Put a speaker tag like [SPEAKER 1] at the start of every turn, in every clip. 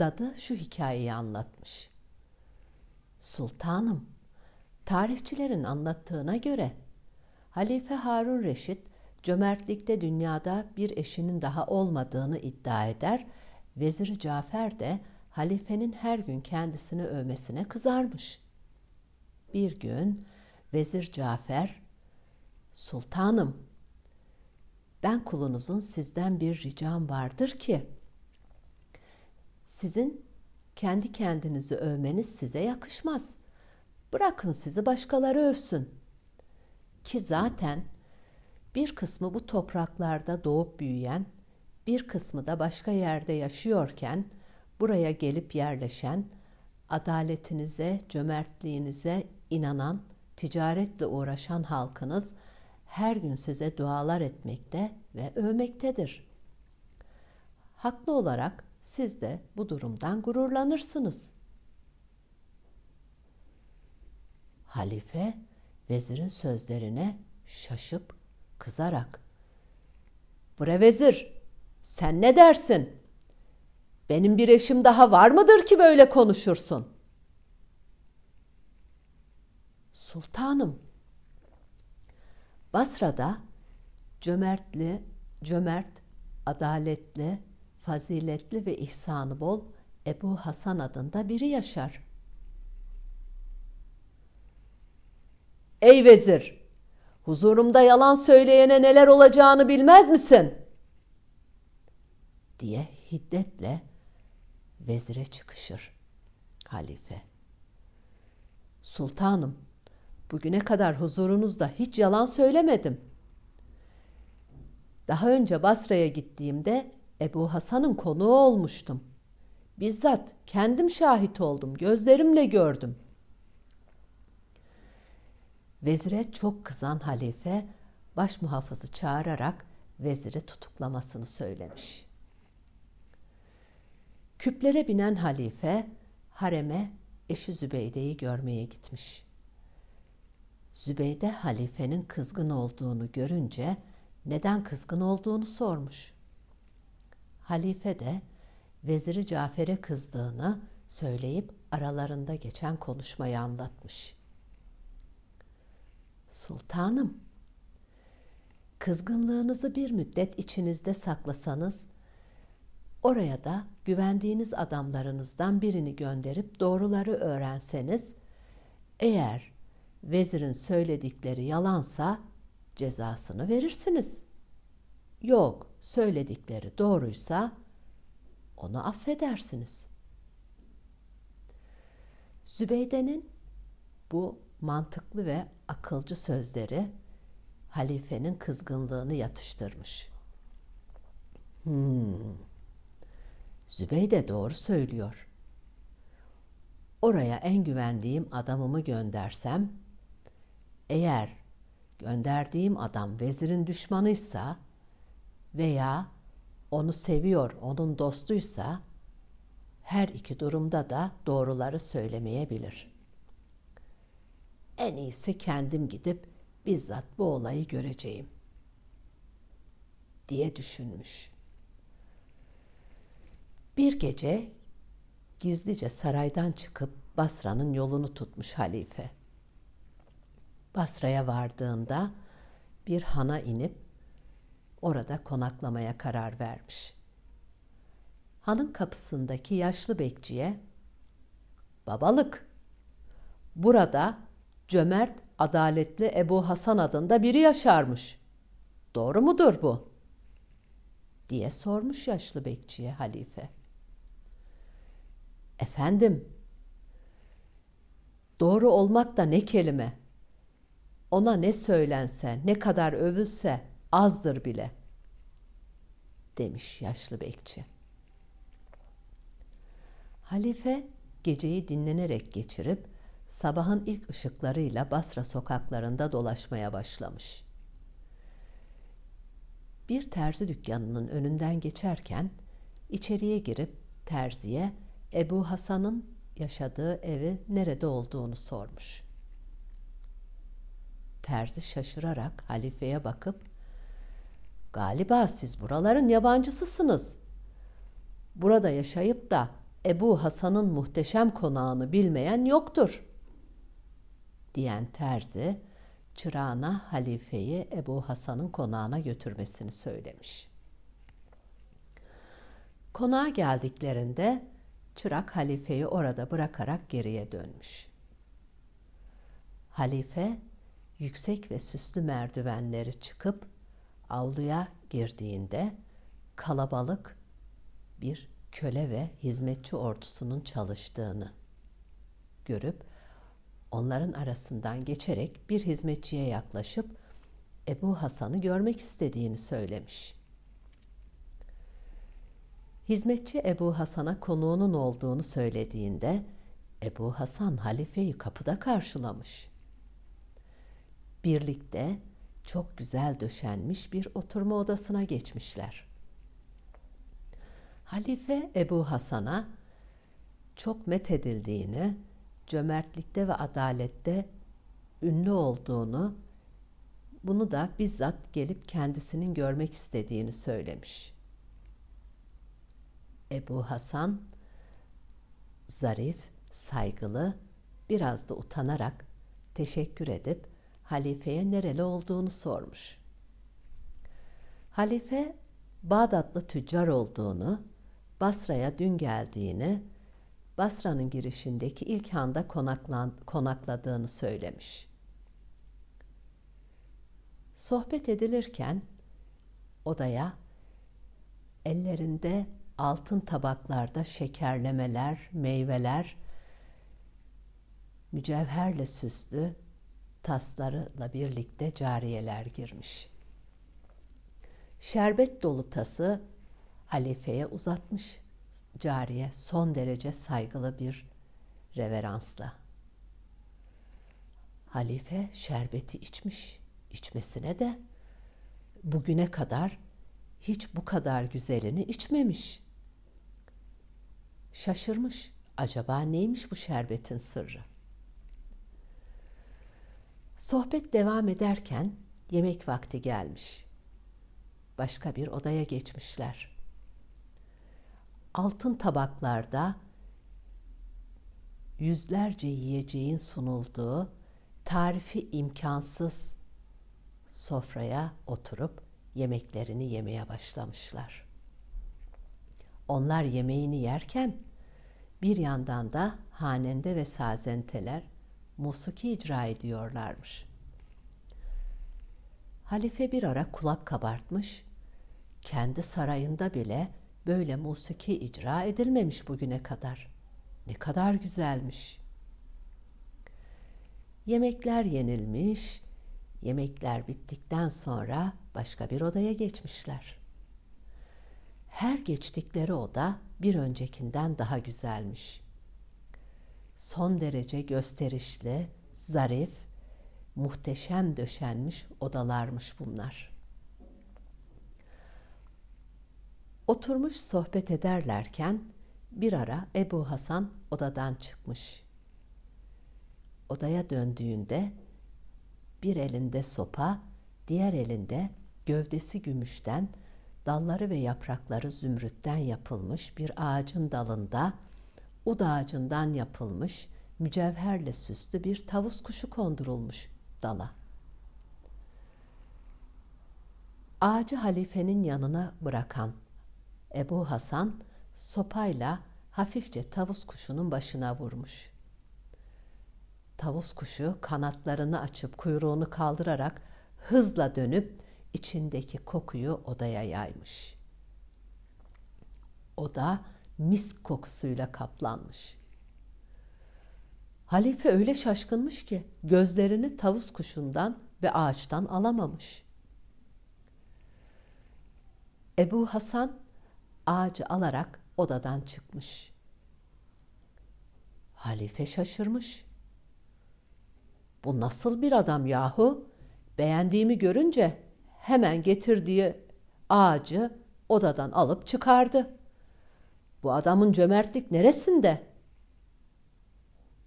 [SPEAKER 1] dadı şu hikayeyi anlatmış. Sultanım, tarihçilerin anlattığına göre Halife Harun Reşit cömertlikte dünyada bir eşinin daha olmadığını iddia eder. Veziri Cafer de halifenin her gün kendisini övmesine kızarmış. Bir gün Vezir Cafer, Sultanım, ben kulunuzun sizden bir ricam vardır ki, sizin kendi kendinizi övmeniz size yakışmaz. Bırakın sizi başkaları övsün. Ki zaten bir kısmı bu topraklarda doğup büyüyen, bir kısmı da başka yerde yaşıyorken buraya gelip yerleşen, adaletinize, cömertliğinize inanan, ticaretle uğraşan halkınız her gün size dualar etmekte ve övmektedir. Haklı olarak siz de bu durumdan gururlanırsınız. Halife vezirin sözlerine şaşıp kızarak "Bre vezir, sen ne dersin? Benim bir eşim daha var mıdır ki böyle konuşursun?" Sultanım, Basra'da cömertli, cömert, adaletli, faziletli ve ihsanı bol Ebu Hasan adında biri yaşar. Ey vezir! Huzurumda yalan söyleyene neler olacağını bilmez misin? diye hiddetle vezire çıkışır halife. Sultanım, bugüne kadar huzurunuzda hiç yalan söylemedim. Daha önce Basra'ya gittiğimde Ebu Hasan'ın konuğu olmuştum. Bizzat kendim şahit oldum, gözlerimle gördüm. Vezire çok kızan halife baş muhafızı çağırarak veziri tutuklamasını söylemiş. Küplere binen halife hareme eşi Zübeyde'yi görmeye gitmiş. Zübeyde halifenin kızgın olduğunu görünce neden kızgın olduğunu sormuş. Halife de veziri Cafer'e kızdığını söyleyip aralarında geçen konuşmayı anlatmış. Sultanım, kızgınlığınızı bir müddet içinizde saklasanız, oraya da güvendiğiniz adamlarınızdan birini gönderip doğruları öğrenseniz, eğer vezirin söyledikleri yalansa cezasını verirsiniz. Yok, söyledikleri doğruysa onu affedersiniz. Zübeyde'nin bu mantıklı ve akılcı sözleri halifenin kızgınlığını yatıştırmış. Hmm. Zübeyde doğru söylüyor. Oraya en güvendiğim adamımı göndersem, eğer gönderdiğim adam vezirin düşmanıysa veya onu seviyor, onun dostuysa her iki durumda da doğruları söylemeyebilir. En iyisi kendim gidip bizzat bu olayı göreceğim diye düşünmüş. Bir gece gizlice saraydan çıkıp Basra'nın yolunu tutmuş halife. Basra'ya vardığında bir hana inip orada konaklamaya karar vermiş. Hanın kapısındaki yaşlı bekçiye "Babalık, burada cömert, adaletli Ebu Hasan adında biri yaşarmış. Doğru mudur bu?" diye sormuş yaşlı bekçiye halife. Efendim, doğru olmak da ne kelime? Ona ne söylense, ne kadar övülse azdır bile, demiş yaşlı bekçi. Halife geceyi dinlenerek geçirip sabahın ilk ışıklarıyla Basra sokaklarında dolaşmaya başlamış. Bir terzi dükkanının önünden geçerken içeriye girip terziye Ebu Hasan'ın yaşadığı evi nerede olduğunu sormuş. Terzi şaşırarak halifeye bakıp Galiba siz buraların yabancısısınız. Burada yaşayıp da Ebu Hasan'ın muhteşem konağını bilmeyen yoktur. Diyen terzi çırağına halifeyi Ebu Hasan'ın konağına götürmesini söylemiş. Konağa geldiklerinde çırak halifeyi orada bırakarak geriye dönmüş. Halife yüksek ve süslü merdivenleri çıkıp avluya girdiğinde kalabalık bir köle ve hizmetçi ordusunun çalıştığını görüp onların arasından geçerek bir hizmetçiye yaklaşıp Ebu Hasan'ı görmek istediğini söylemiş. Hizmetçi Ebu Hasan'a konuğunun olduğunu söylediğinde Ebu Hasan halifeyi kapıda karşılamış. Birlikte çok güzel döşenmiş bir oturma odasına geçmişler. Halife Ebu Hasan'a çok methedildiğini, cömertlikte ve adalette ünlü olduğunu, bunu da bizzat gelip kendisinin görmek istediğini söylemiş. Ebu Hasan zarif, saygılı, biraz da utanarak teşekkür edip halifeye nereli olduğunu sormuş. Halife Bağdatlı tüccar olduğunu, Basra'ya dün geldiğini, Basra'nın girişindeki ilk handa konakladığını söylemiş. Sohbet edilirken odaya ellerinde altın tabaklarda şekerlemeler, meyveler, mücevherle süslü taslarıyla birlikte cariyeler girmiş. Şerbet dolu tası halifeye uzatmış cariye son derece saygılı bir reveransla. Halife şerbeti içmiş, içmesine de bugüne kadar hiç bu kadar güzelini içmemiş. Şaşırmış. Acaba neymiş bu şerbetin sırrı? Sohbet devam ederken yemek vakti gelmiş. Başka bir odaya geçmişler. Altın tabaklarda yüzlerce yiyeceğin sunulduğu tarifi imkansız sofraya oturup yemeklerini yemeye başlamışlar. Onlar yemeğini yerken bir yandan da hanende ve sazenteler musiki icra ediyorlarmış. Halife bir ara kulak kabartmış, kendi sarayında bile böyle musiki icra edilmemiş bugüne kadar. Ne kadar güzelmiş. Yemekler yenilmiş, yemekler bittikten sonra başka bir odaya geçmişler. Her geçtikleri oda bir öncekinden daha güzelmiş. Son derece gösterişli, zarif, muhteşem döşenmiş odalarmış bunlar. Oturmuş sohbet ederlerken bir ara Ebu Hasan odadan çıkmış. Odaya döndüğünde bir elinde sopa, diğer elinde gövdesi gümüşten, dalları ve yaprakları zümrütten yapılmış bir ağacın dalında ud ağacından yapılmış mücevherle süslü bir tavus kuşu kondurulmuş dala. Ağacı halifenin yanına bırakan Ebu Hasan sopayla hafifçe tavus kuşunun başına vurmuş. Tavus kuşu kanatlarını açıp kuyruğunu kaldırarak hızla dönüp içindeki kokuyu odaya yaymış. Oda misk kokusuyla kaplanmış. Halife öyle şaşkınmış ki gözlerini tavus kuşundan ve ağaçtan alamamış. Ebu Hasan ağacı alarak odadan çıkmış. Halife şaşırmış. Bu nasıl bir adam yahu? Beğendiğimi görünce hemen getirdiği ağacı odadan alıp çıkardı. Bu adamın cömertlik neresinde?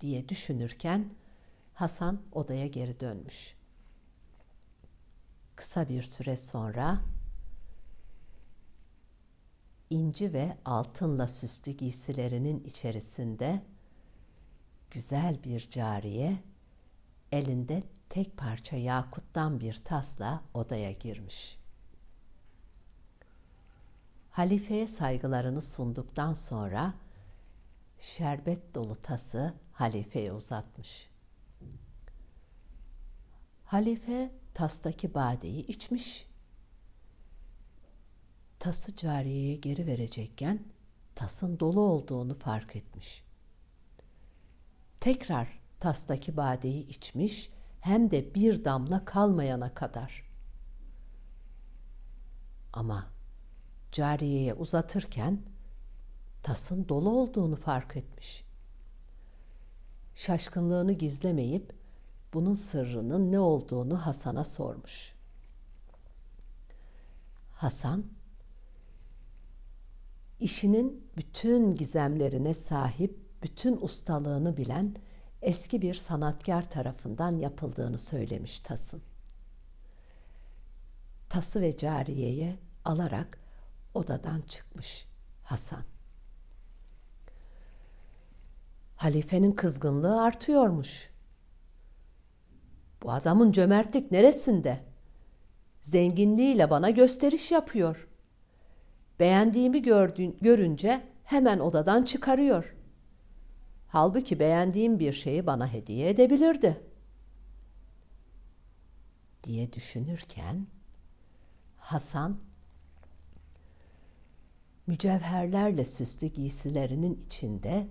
[SPEAKER 1] diye düşünürken Hasan odaya geri dönmüş. Kısa bir süre sonra inci ve altınla süslü giysilerinin içerisinde güzel bir cariye elinde tek parça yakuttan bir tasla odaya girmiş. Halifeye saygılarını sunduktan sonra şerbet dolu tası halifeye uzatmış. Halife tastaki badeyi içmiş. Tası cariyeye geri verecekken tasın dolu olduğunu fark etmiş. Tekrar tastaki badeyi içmiş hem de bir damla kalmayana kadar. Ama cariyeye uzatırken tasın dolu olduğunu fark etmiş. Şaşkınlığını gizlemeyip bunun sırrının ne olduğunu Hasan'a sormuş. Hasan, işinin bütün gizemlerine sahip, bütün ustalığını bilen eski bir sanatkar tarafından yapıldığını söylemiş Tas'ın. Tası ve cariyeye alarak odadan çıkmış Hasan. Halifenin kızgınlığı artıyormuş. Bu adamın cömertlik neresinde? Zenginliğiyle bana gösteriş yapıyor. Beğendiğimi gördüğün, görünce hemen odadan çıkarıyor. Halbuki beğendiğim bir şeyi bana hediye edebilirdi. diye düşünürken Hasan mücevherlerle süslü giysilerinin içinde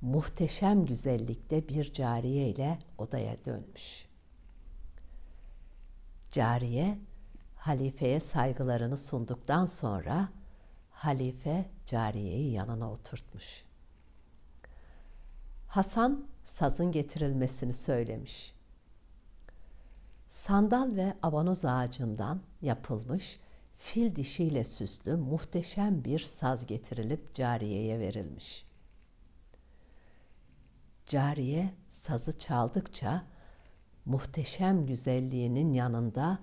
[SPEAKER 1] muhteşem güzellikte bir cariye ile odaya dönmüş. Cariye halifeye saygılarını sunduktan sonra halife cariyeyi yanına oturtmuş. Hasan sazın getirilmesini söylemiş. Sandal ve abanoz ağacından yapılmış fil dişiyle süslü muhteşem bir saz getirilip cariyeye verilmiş. Cariye sazı çaldıkça muhteşem güzelliğinin yanında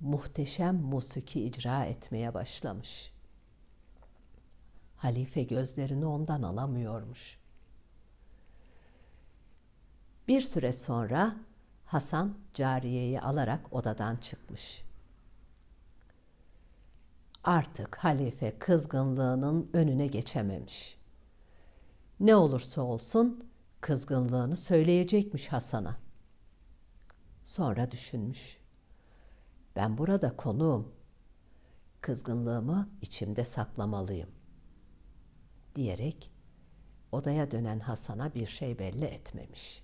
[SPEAKER 1] muhteşem musiki icra etmeye başlamış. Halife gözlerini ondan alamıyormuş. Bir süre sonra Hasan cariyeyi alarak odadan çıkmış. Artık halife kızgınlığının önüne geçememiş. Ne olursa olsun kızgınlığını söyleyecekmiş Hasan'a. Sonra düşünmüş. Ben burada konuğum. Kızgınlığımı içimde saklamalıyım. Diyerek odaya dönen Hasan'a bir şey belli etmemiş.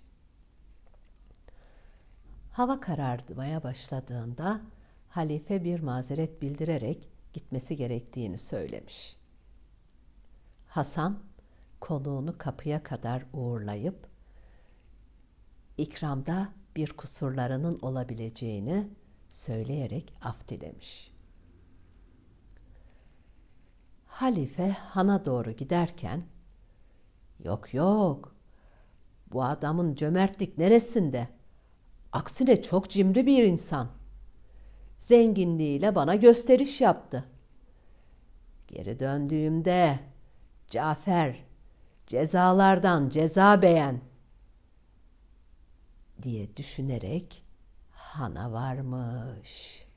[SPEAKER 1] Hava kararmaya başladığında halife bir mazeret bildirerek gitmesi gerektiğini söylemiş. Hasan konuğunu kapıya kadar uğurlayıp ikramda bir kusurlarının olabileceğini söyleyerek af dilemiş. Halife hana doğru giderken yok yok bu adamın cömertlik neresinde? Aksine çok cimri bir insan. Zenginliğiyle bana gösteriş yaptı. Geri döndüğümde Cafer cezalardan ceza beğen diye düşünerek hana varmış.''